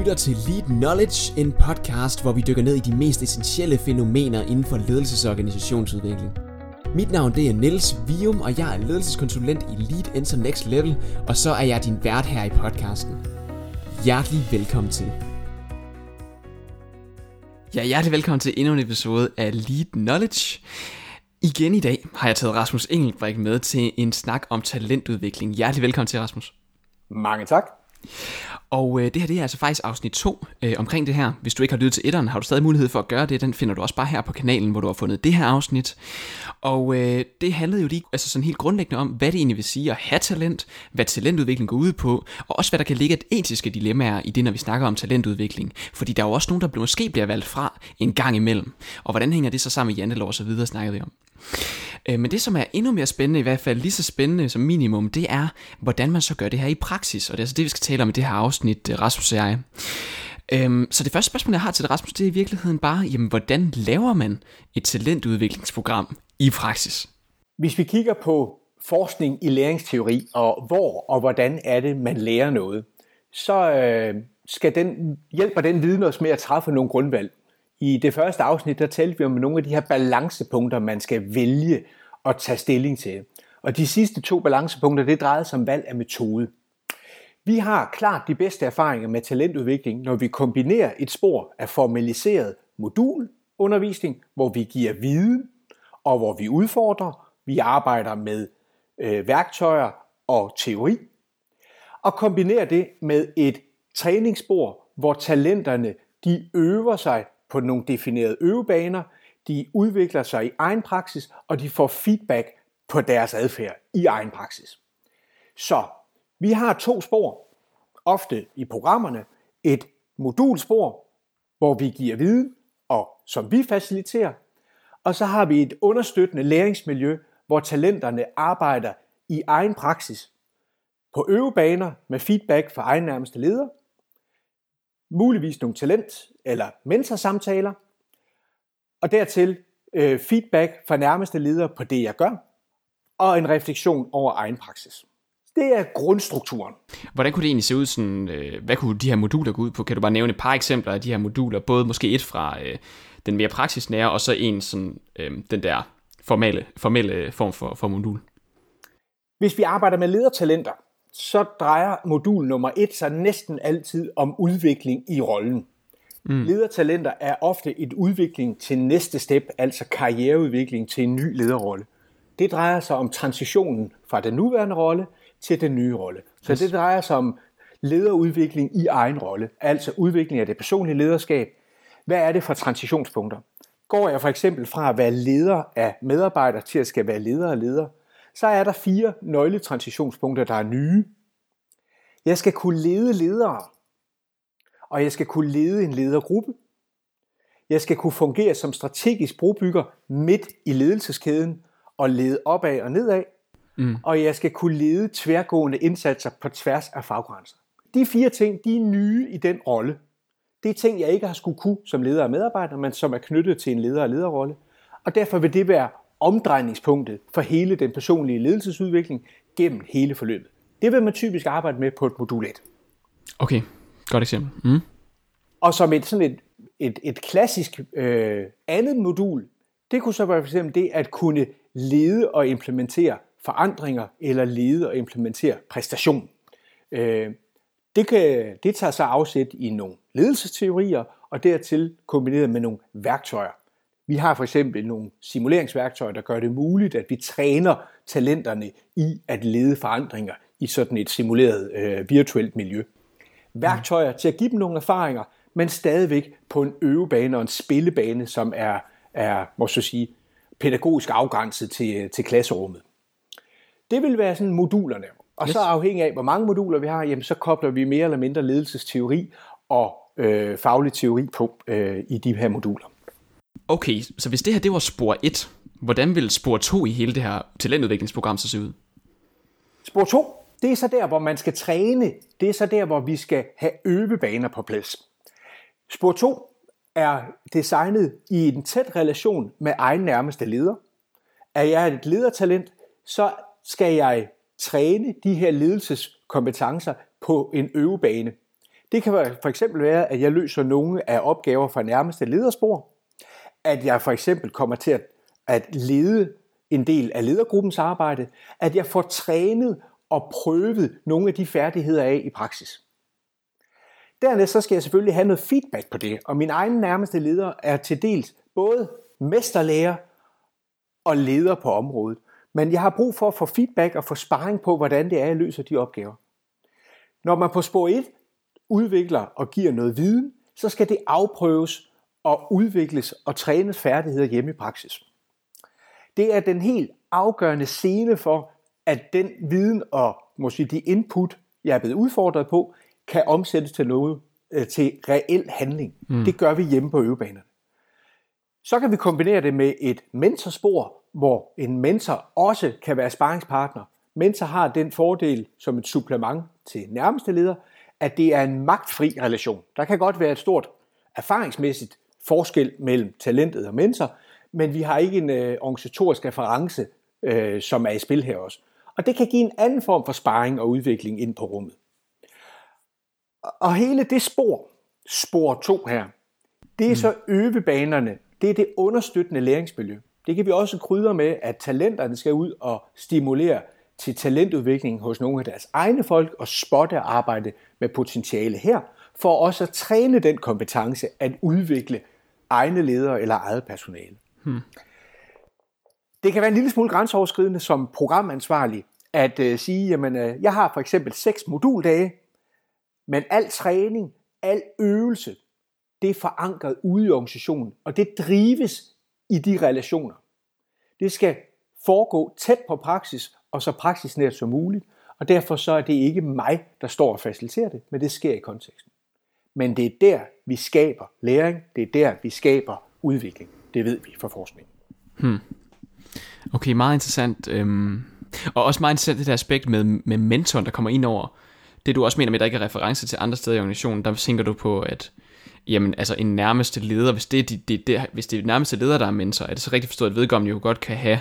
lytter til Lead Knowledge, en podcast, hvor vi dykker ned i de mest essentielle fænomener inden for ledelses- og organisationsudvikling. Mit navn det er Niels Vium, og jeg er ledelseskonsulent i Lead Enter Next Level, og så er jeg din vært her i podcasten. Hjertelig velkommen til. Ja, hjertelig velkommen til endnu en episode af Lead Knowledge. Igen i dag har jeg taget Rasmus Engelbrecht med til en snak om talentudvikling. Hjertelig velkommen til, Rasmus. Mange tak. Og øh, det her det er altså faktisk afsnit 2 øh, omkring det her. Hvis du ikke har lyttet til etteren, har du stadig mulighed for at gøre det. Den finder du også bare her på kanalen, hvor du har fundet det her afsnit. Og øh, det handlede jo lige altså sådan helt grundlæggende om, hvad det egentlig vil sige at have talent, hvad talentudvikling går ud på, og også hvad der kan ligge et etiske dilemmaer i det, når vi snakker om talentudvikling. Fordi der er jo også nogen, der måske bliver valgt fra en gang imellem. Og hvordan hænger det så sammen med jantelov og så videre, snakkede vi om. Øh, men det, som er endnu mere spændende, i hvert fald lige så spændende som minimum, det er, hvordan man så gør det her i praksis. Og det er altså det, vi skal tale om i det her afsnit, øh, Rasmus og jeg. Øhm, så det første spørgsmål, jeg har til Rasmus, det er i virkeligheden bare, jamen, hvordan laver man et talentudviklingsprogram i praksis? Hvis vi kigger på forskning i læringsteori, og hvor og hvordan er det, man lærer noget, så øh, skal den, hjælper den viden os med at træffe nogle grundvalg. I det første afsnit, der talte vi om nogle af de her balancepunkter, man skal vælge at tage stilling til. Og de sidste to balancepunkter, det drejede sig om valg af metode. Vi har klart de bedste erfaringer med talentudvikling, når vi kombinerer et spor af formaliseret modulundervisning, hvor vi giver viden, og hvor vi udfordrer, vi arbejder med øh, værktøjer og teori, og kombinerer det med et træningsspor, hvor talenterne de øver sig på nogle definerede øvebaner, de udvikler sig i egen praksis, og de får feedback på deres adfærd i egen praksis. Så vi har to spor, ofte i programmerne. Et modulspor, hvor vi giver viden, og som vi faciliterer. Og så har vi et understøttende læringsmiljø, hvor talenterne arbejder i egen praksis på øvebaner med feedback fra egen nærmeste leder, muligvis nogle talent- eller mentorsamtaler, og dertil øh, feedback fra nærmeste leder på det, jeg gør, og en refleksion over egen praksis. Det er grundstrukturen. Hvordan kunne det egentlig se ud? Sådan, øh, hvad kunne de her moduler gå ud på? Kan du bare nævne et par eksempler af de her moduler? Både måske et fra øh, den mere praksisnære, og så en sådan, øh, den der formelle, formelle form for, for modul. Hvis vi arbejder med ledertalenter, så drejer modul nummer et sig næsten altid om udvikling i rollen. Mm. Ledertalenter er ofte et udvikling til næste step, altså karriereudvikling til en ny lederrolle. Det drejer sig om transitionen fra den nuværende rolle til den nye rolle. Så det drejer sig om lederudvikling i egen rolle, altså udvikling af det personlige lederskab. Hvad er det for transitionspunkter? Går jeg for eksempel fra at være leder af medarbejdere til at skal være leder af leder, så er der fire nøgletransititionspunkter, der er nye. Jeg skal kunne lede ledere, og jeg skal kunne lede en ledergruppe. Jeg skal kunne fungere som strategisk brobygger midt i ledelseskæden og lede opad og nedad. Mm. Og jeg skal kunne lede tværgående indsatser på tværs af faggrænser. De fire ting, de er nye i den rolle. Det er ting, jeg ikke har skulle kunne som leder af medarbejdere, men som er knyttet til en leder- og lederrolle. Og derfor vil det være omdrejningspunktet for hele den personlige ledelsesudvikling gennem hele forløbet. Det vil man typisk arbejde med på et modul 1. Okay, godt eksempel. Mm. Og som et, sådan et, et, et klassisk øh, andet modul, det kunne så være for eksempel det at kunne lede og implementere forandringer, eller lede og implementere præstation. Øh, det, kan, det tager sig afsæt i nogle ledelsesteorier, og dertil kombineret med nogle værktøjer. Vi har for eksempel nogle simuleringsværktøjer, der gør det muligt, at vi træner talenterne i at lede forandringer i sådan et simuleret øh, virtuelt miljø. Værktøjer til at give dem nogle erfaringer, men stadigvæk på en øvebane og en spillebane, som er, er må så sige, pædagogisk afgrænset til, til klasserummet. Det vil være sådan modulerne. Og yes. så afhængig af, hvor mange moduler vi har, jamen, så kobler vi mere eller mindre ledelsesteori og øh, faglig teori på øh, i de her moduler. Okay, så hvis det her det var spor 1, hvordan vil spor 2 i hele det her talentudviklingsprogram så se ud? Spor 2, det er så der, hvor man skal træne. Det er så der, hvor vi skal have øvebaner på plads. Spor 2 er designet i en tæt relation med egen nærmeste leder. Er jeg et ledertalent, så skal jeg træne de her ledelseskompetencer på en øvebane. Det kan for eksempel være, at jeg løser nogle af opgaver fra nærmeste lederspor, at jeg for eksempel kommer til at, at lede en del af ledergruppens arbejde, at jeg får trænet og prøvet nogle af de færdigheder af i praksis. Dernæst så skal jeg selvfølgelig have noget feedback på det, og min egen nærmeste leder er til dels både mesterlærer og leder på området. Men jeg har brug for at få feedback og få sparring på, hvordan det er, jeg løser de opgaver. Når man på spor 1 udvikler og giver noget viden, så skal det afprøves og udvikles og trænes færdigheder hjemme i praksis. Det er den helt afgørende scene for, at den viden og måske de input, jeg er blevet udfordret på, kan omsættes til noget, øh, til reel handling. Mm. Det gør vi hjemme på øvebanerne. Så kan vi kombinere det med et mentorspor, hvor en mentor også kan være sparringspartner. Mentor har den fordel som et supplement til nærmeste leder, at det er en magtfri relation. Der kan godt være et stort erfaringsmæssigt forskel mellem talentet og mentor, men vi har ikke en øh, organisatorisk reference, øh, som er i spil her også. Og det kan give en anden form for sparring og udvikling ind på rummet. Og hele det spor, spor 2 her, det er mm. så øvebanerne, det er det understøttende læringsmiljø. Det kan vi også krydre med, at talenterne skal ud og stimulere til talentudvikling hos nogle af deres egne folk og spotte arbejde med potentiale her, for også at træne den kompetence at udvikle egne ledere eller eget personale. Hmm. Det kan være en lille smule grænseoverskridende som programansvarlig at uh, sige, jamen uh, jeg har for eksempel seks moduldage, men al træning, al øvelse, det er forankret ude i organisationen, og det drives i de relationer. Det skal foregå tæt på praksis, og så praksisnært som muligt, og derfor så er det ikke mig, der står og faciliterer det, men det sker i konteksten. Men det er der, vi skaber læring, det er der, vi skaber udvikling. Det ved vi fra forskning. Hmm. Okay, meget interessant. Øhm, og også meget interessant det der aspekt med, med mentoren, der kommer ind over. Det du også mener med, at der ikke er reference til andre steder i organisationen, der tænker du på, at jamen, altså en nærmeste leder, hvis det, er de, det, de, hvis det er nærmeste leder, der er mentor, er det så rigtigt forstået, at vedkommende jo godt kan have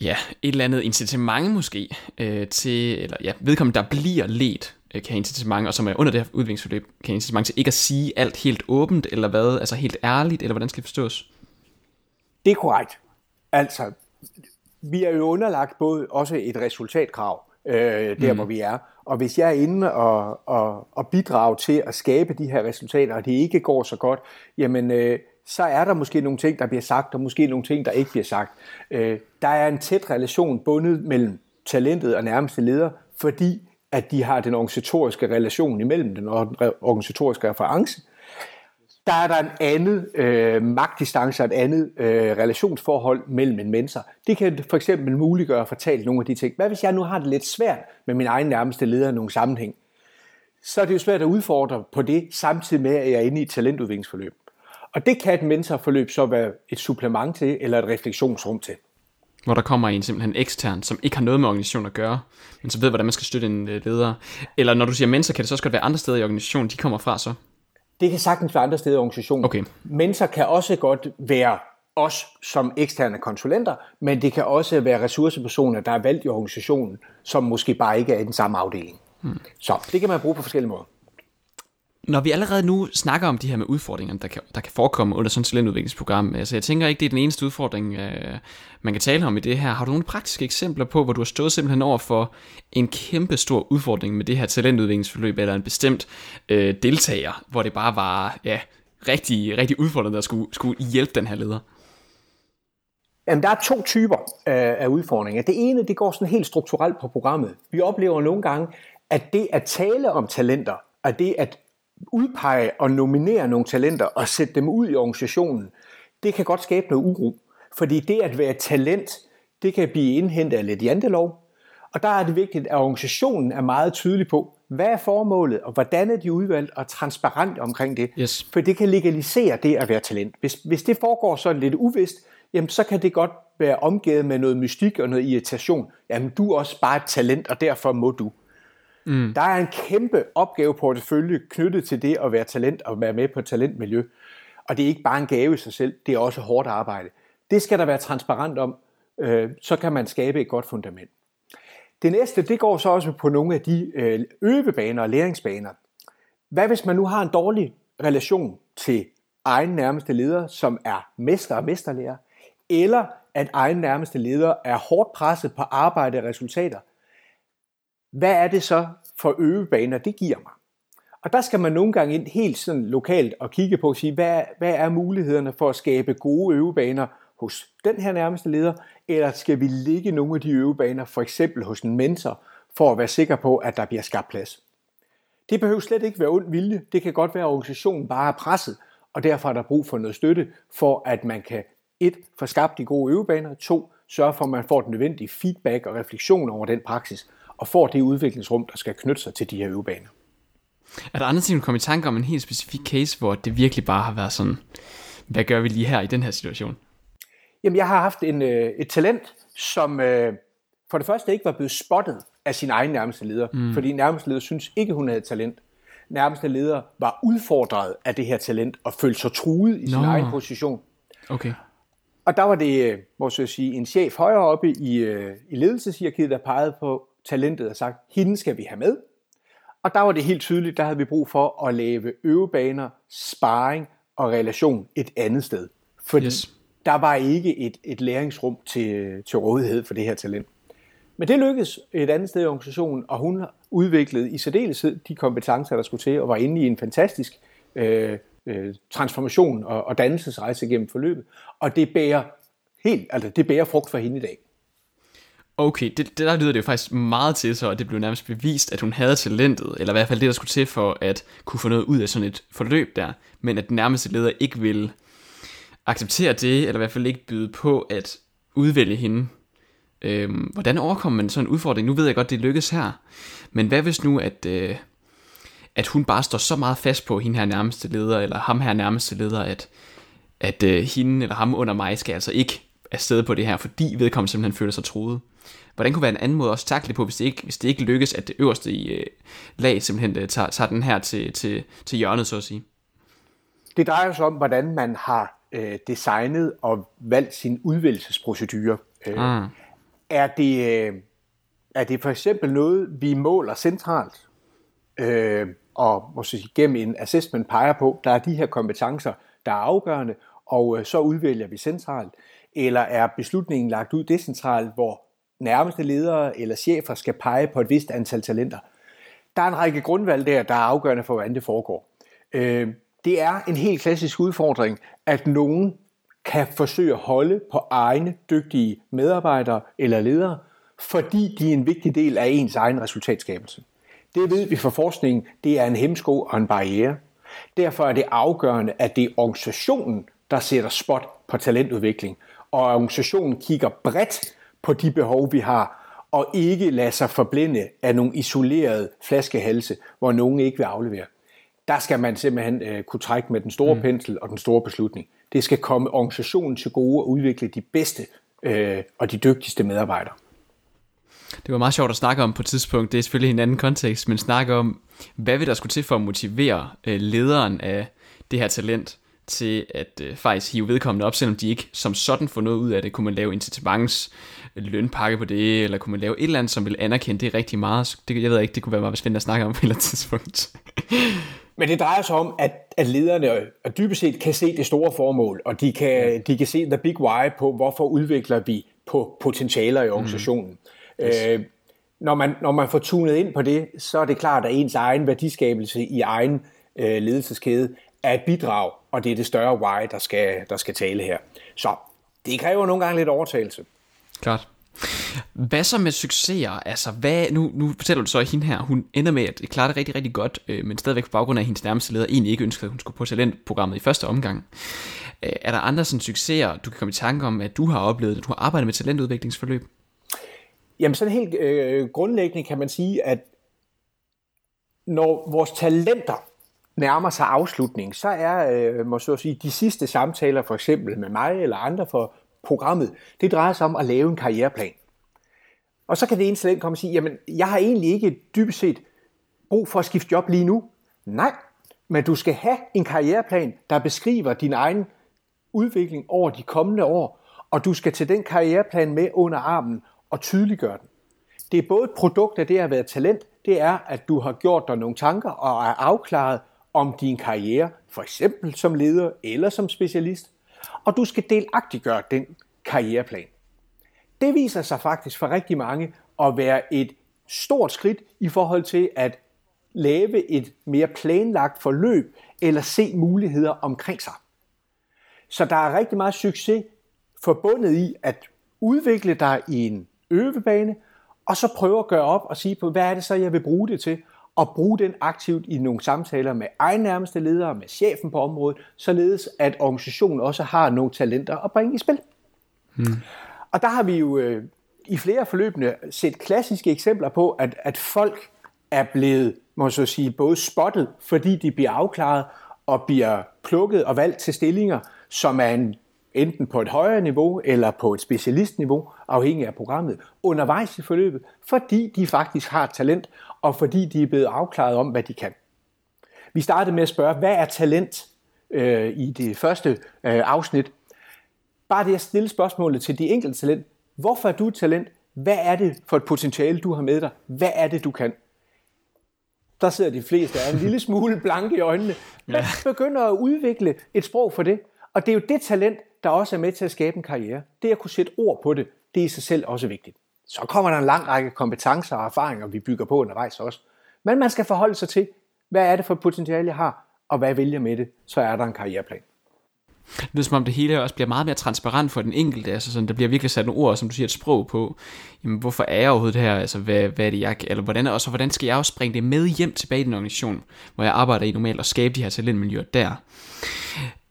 ja, et eller andet incitament måske øh, til, eller ja, vedkommende, der bliver ledt, kan have incitament, og som er under det her udviklingsforløb, kan have incitament til ikke at sige alt helt åbent, eller hvad, altså helt ærligt, eller hvordan skal det forstås? Det er korrekt. Altså, vi er jo underlagt både også et resultatkrav, øh, der mm. hvor vi er. Og hvis jeg er inde og, og, og bidrage til at skabe de her resultater, og det ikke går så godt, jamen øh, så er der måske nogle ting, der bliver sagt, og måske nogle ting, der ikke bliver sagt. Øh, der er en tæt relation bundet mellem talentet og nærmeste leder, fordi at de har den organisatoriske relation imellem den organisatoriske reference, der er der en andet øh, magtdistance og et andet øh, relationsforhold mellem en mentor. Det kan for eksempel muliggøre at fortælle nogle af de ting. Hvad hvis jeg nu har det lidt svært med min egen nærmeste leder i nogle sammenhæng? Så er det jo svært at udfordre på det, samtidig med, at jeg er inde i et talentudviklingsforløb. Og det kan et mentorforløb så være et supplement til, eller et refleksionsrum til. Hvor der kommer en simpelthen ekstern, som ikke har noget med organisationen at gøre, men som ved, hvordan man skal støtte en øh, leder. Eller når du siger mentor, kan det så også godt være andre steder i organisationen, de kommer fra så? Det kan sagtens være andre steder i organisationen. Okay. Mentor kan også godt være os som eksterne konsulenter, men det kan også være ressourcepersoner, der er valgt i organisationen, som måske bare ikke er i den samme afdeling. Hmm. Så det kan man bruge på forskellige måder. Når vi allerede nu snakker om de her med udfordringer, der kan, der kan forekomme under sådan et talentudviklingsprogram, altså jeg tænker ikke, det er den eneste udfordring, øh, man kan tale om i det her. Har du nogle praktiske eksempler på, hvor du har stået simpelthen over for en kæmpe stor udfordring med det her talentudviklingsforløb, eller en bestemt øh, deltager, hvor det bare var ja, rigtig, rigtig udfordrende at skulle, skulle hjælpe den her leder? Jamen, der er to typer af, af udfordringer. Det ene, det går sådan helt strukturelt på programmet. Vi oplever nogle gange, at det at tale om talenter, og det at udpege og nominere nogle talenter og sætte dem ud i organisationen, det kan godt skabe noget uro. Fordi det at være talent, det kan blive indhentet af lidt jantelov. Og der er det vigtigt, at organisationen er meget tydelig på, hvad er formålet, og hvordan er de udvalgt, og transparent omkring det. Yes. For det kan legalisere det at være talent. Hvis, hvis det foregår sådan lidt uvist, jamen så kan det godt være omgivet med noget mystik og noget irritation. Jamen du er også bare et talent, og derfor må du. Mm. Der er en kæmpe opgaveportefølje knyttet til det at være talent og være med på et talentmiljø. Og det er ikke bare en gave i sig selv, det er også hårdt arbejde. Det skal der være transparent om, øh, så kan man skabe et godt fundament. Det næste, det går så også på nogle af de øh, øvebaner og læringsbaner. Hvad hvis man nu har en dårlig relation til egen nærmeste leder, som er mester og mesterlærer, eller at egen nærmeste leder er hårdt presset på arbejde og resultater, hvad er det så for øvebaner, det giver mig? Og der skal man nogle gange ind helt sådan lokalt og kigge på og sige, hvad, hvad er mulighederne for at skabe gode øvebaner hos den her nærmeste leder, eller skal vi ligge nogle af de øvebaner, for eksempel hos en mentor, for at være sikker på, at der bliver skabt plads. Det behøver slet ikke være ond vilje. Det kan godt være, at organisationen bare er presset, og derfor er der brug for noget støtte, for at man kan et, få skabt de gode øvebaner, to, sørge for, at man får den nødvendige feedback og refleksion over den praksis, og får det udviklingsrum, der skal knytte sig til de her øvebaner. Er der andre ting, du kommer i tanke om en helt specifik case, hvor det virkelig bare har været sådan, hvad gør vi lige her i den her situation? Jamen, jeg har haft en, øh, et talent, som øh, for det første ikke var blevet spottet af sin egen nærmeste leder, mm. fordi nærmeste leder synes ikke, hun havde talent. Nærmeste leder var udfordret af det her talent og følte sig truet i sin Nå. egen position. Okay. Og der var det, øh, må jeg sige, en chef højere oppe i, i ledelseshierarkiet, der pegede på talentet og sagt, hende skal vi have med. Og der var det helt tydeligt, der havde vi brug for at lave øvebaner, sparring og relation et andet sted. Fordi yes. der var ikke et, et læringsrum til, til rådighed for det her talent. Men det lykkedes et andet sted i organisationen, og hun udviklede i særdeleshed de kompetencer, der skulle til, og var inde i en fantastisk øh, øh, transformation og, og dannelsesrejse gennem forløbet. Og det bærer helt, altså det bærer frugt for hende i dag. Okay, det, det der lyder det jo faktisk meget til så, at det blev nærmest bevist, at hun havde talentet, eller i hvert fald det, der skulle til for at kunne få noget ud af sådan et forløb der, men at den nærmeste leder ikke ville acceptere det, eller i hvert fald ikke byde på at udvælge hende. Øhm, hvordan overkommer man sådan en udfordring? Nu ved jeg godt, det lykkes her, men hvad hvis nu, at, øh, at hun bare står så meget fast på hende her nærmeste leder, eller ham her nærmeste leder, at, at øh, hende eller ham under mig skal altså ikke afsted på det her, fordi vedkommende simpelthen føler sig troet. Hvordan kunne være en anden måde også takle på, hvis det ikke, hvis det ikke lykkes, at det øverste i øh, lag simpelthen øh, tager, tager den her til, til, til hjørnet, så at sige? Det drejer sig om, hvordan man har øh, designet og valgt sin udvælgelsesprocedure. Øh, ah. er, det, øh, er det for eksempel noget, vi måler centralt, øh, og måske gennem en assessment peger på, der er de her kompetencer, der er afgørende, og øh, så udvælger vi centralt. Eller er beslutningen lagt ud decentralt, hvor nærmeste ledere eller chefer skal pege på et vist antal talenter. Der er en række grundvalg der, der er afgørende for, hvordan det foregår. Øh, det er en helt klassisk udfordring, at nogen kan forsøge at holde på egne dygtige medarbejdere eller ledere, fordi de er en vigtig del af ens egen resultatskabelse. Det ved vi fra forskningen, det er en hemsko og en barriere. Derfor er det afgørende, at det er organisationen, der sætter spot på talentudvikling, og organisationen kigger bredt på de behov, vi har, og ikke lade sig forblinde af nogle isolerede flaskehalse, hvor nogen ikke vil aflevere. Der skal man simpelthen øh, kunne trække med den store mm. pensel og den store beslutning. Det skal komme organisationen til gode og udvikle de bedste øh, og de dygtigste medarbejdere. Det var meget sjovt at snakke om på et tidspunkt, det er selvfølgelig en anden kontekst, men snakke om, hvad vil der skulle til for at motivere øh, lederen af det her talent til at øh, faktisk hive vedkommende op, selvom de ikke som sådan får noget ud af det. Kunne man lave incitaments lønpakke på det, eller kunne man lave et eller andet, som vil anerkende det rigtig meget. Det, jeg ved ikke, det kunne være meget spændende at snakke om på et eller andet tidspunkt. Men det drejer sig om, at, at lederne og dybest set kan se det store formål, og de kan, de kan se the big why på, hvorfor udvikler vi på potentialer i organisationen. Mm. Yes. Øh, når, man, når man får tunet ind på det, så er det klart, at ens egen værdiskabelse i egen øh, ledelseskæde er et bidrag, og det er det større why, der skal, der skal tale her. Så det kræver nogle gange lidt overtagelse. Klart. Hvad så med succeser? Altså, hvad, nu, nu fortæller du så, at hende her, hun ender med at klare det rigtig, rigtig godt, øh, men stadigvæk på baggrund af, at hendes nærmeste leder egentlig ikke ønskede, at hun skulle på talentprogrammet i første omgang. Øh, er der andre sådan, succeser, du kan komme i tanke om, at du har oplevet, at du har arbejdet med talentudviklingsforløb? Jamen sådan helt øh, grundlæggende kan man sige, at når vores talenter nærmer sig afslutning, så er øh, må så sige, de sidste samtaler, for eksempel med mig eller andre for programmet, det drejer sig om at lave en karriereplan. Og så kan det ene talent komme og sige, jamen jeg har egentlig ikke dybest set brug for at skifte job lige nu. Nej, men du skal have en karriereplan, der beskriver din egen udvikling over de kommende år, og du skal til den karriereplan med under armen og tydeliggøre den. Det er både et produkt af det at være talent, det er, at du har gjort dig nogle tanker og er afklaret om din karriere, for eksempel som leder eller som specialist, og du skal delagtiggøre den karriereplan. Det viser sig faktisk for rigtig mange at være et stort skridt i forhold til at lave et mere planlagt forløb eller se muligheder omkring sig. Så der er rigtig meget succes forbundet i at udvikle dig i en øvebane, og så prøve at gøre op og sige på, hvad er det så, jeg vil bruge det til, og bruge den aktivt i nogle samtaler med egen nærmeste ledere, med chefen på området, således at organisationen også har nogle talenter at bringe i spil. Hmm. Og der har vi jo øh, i flere forløbende set klassiske eksempler på, at, at folk er blevet, må så sige, både spottet, fordi de bliver afklaret og bliver plukket og valgt til stillinger, som er en, enten på et højere niveau eller på et specialistniveau, afhængig af programmet, undervejs i forløbet, fordi de faktisk har talent, og fordi de er blevet afklaret om, hvad de kan. Vi startede med at spørge, hvad er talent øh, i det første øh, afsnit? Bare det at stille spørgsmålet til de enkelte talent. Hvorfor er du talent? Hvad er det for et potentiale, du har med dig? Hvad er det, du kan? Der sidder de fleste af en lille smule blanke i øjnene. Ja. begynder at udvikle et sprog for det. Og det er jo det talent, der også er med til at skabe en karriere. Det at kunne sætte ord på det, det er i sig selv også vigtigt. Så kommer der en lang række kompetencer og erfaringer, vi bygger på undervejs også. Men man skal forholde sig til, hvad er det for potentiale, jeg har, og hvad vælger med det, så er der en karriereplan. Det lyder som om det hele også bliver meget mere transparent for den enkelte, altså sådan, der bliver virkelig sat nogle ord, som du siger, et sprog på, jamen hvorfor er jeg overhovedet her, altså hvad, hvad er det jeg, eller hvordan, og så hvordan skal jeg også bringe det med hjem tilbage i den organisation, hvor jeg arbejder i normalt, og skabe de her talentmiljøer der.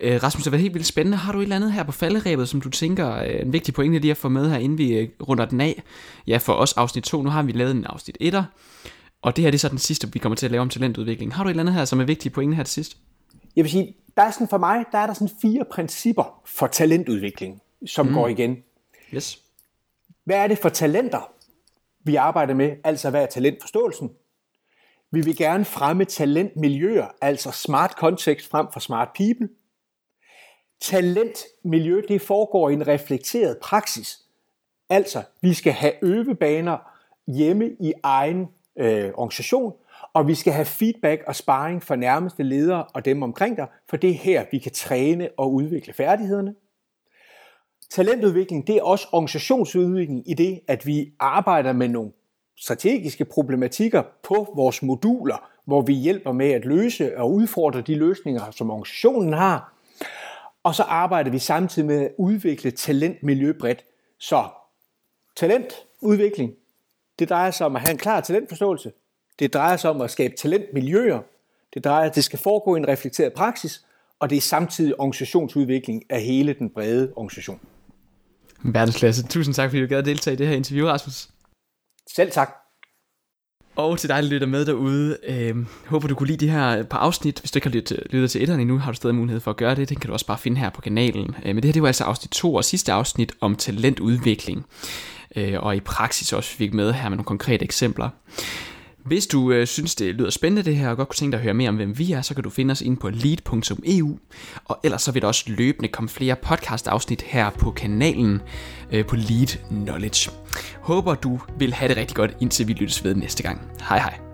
Øh, Rasmus, det har været helt vildt spændende. Har du et eller andet her på falderæbet, som du tænker er en vigtig pointe lige at få med her, inden vi øh, runder den af? Ja, for os afsnit 2, nu har vi lavet en afsnit 1'er, og det her det er så den sidste, vi kommer til at lave om talentudvikling. Har du et eller andet her, som er vigtige pointe her til sidst? Jeg vil sige, der er sådan for mig, der er der sådan fire principper for talentudvikling, som mm. går igen. Yes. Hvad er det for talenter, vi arbejder med? Altså, hvad er talentforståelsen? Vi vil gerne fremme talentmiljøer, altså smart context frem for smart people. Talentmiljø, det foregår i en reflekteret praksis. Altså, vi skal have øvebaner hjemme i egen øh, organisation, og vi skal have feedback og sparring fra nærmeste ledere og dem omkring dig, for det er her, vi kan træne og udvikle færdighederne. Talentudvikling, det er også organisationsudvikling i det, at vi arbejder med nogle strategiske problematikker på vores moduler, hvor vi hjælper med at løse og udfordre de løsninger, som organisationen har. Og så arbejder vi samtidig med at udvikle talentmiljø bredt. Så talentudvikling, det drejer sig om at have en klar talentforståelse, det drejer sig om at skabe talentmiljøer. Det drejer at det skal foregå i en reflekteret praksis, og det er samtidig organisationsudvikling af hele den brede organisation. Verdensklasse. Tusind tak, fordi du gad deltage i det her interview, Rasmus. Selv tak. Og til dig, der lytter med derude, øh, håber du kunne lide de her par afsnit. Hvis du ikke har lyttet, lyttet til etteren endnu, har du stadig mulighed for at gøre det. Det kan du også bare finde her på kanalen. Øh, men det her det var altså afsnit 2 og sidste afsnit om talentudvikling. Øh, og i praksis også fik med her med nogle konkrete eksempler. Hvis du øh, synes, det lyder spændende det her, og godt kunne tænke dig at høre mere om, hvem vi er, så kan du finde os inde på lead.eu. Og ellers så vil der også løbende komme flere podcast-afsnit her på kanalen øh, på Lead Knowledge. Håber du vil have det rigtig godt, indtil vi lyttes ved næste gang. Hej hej.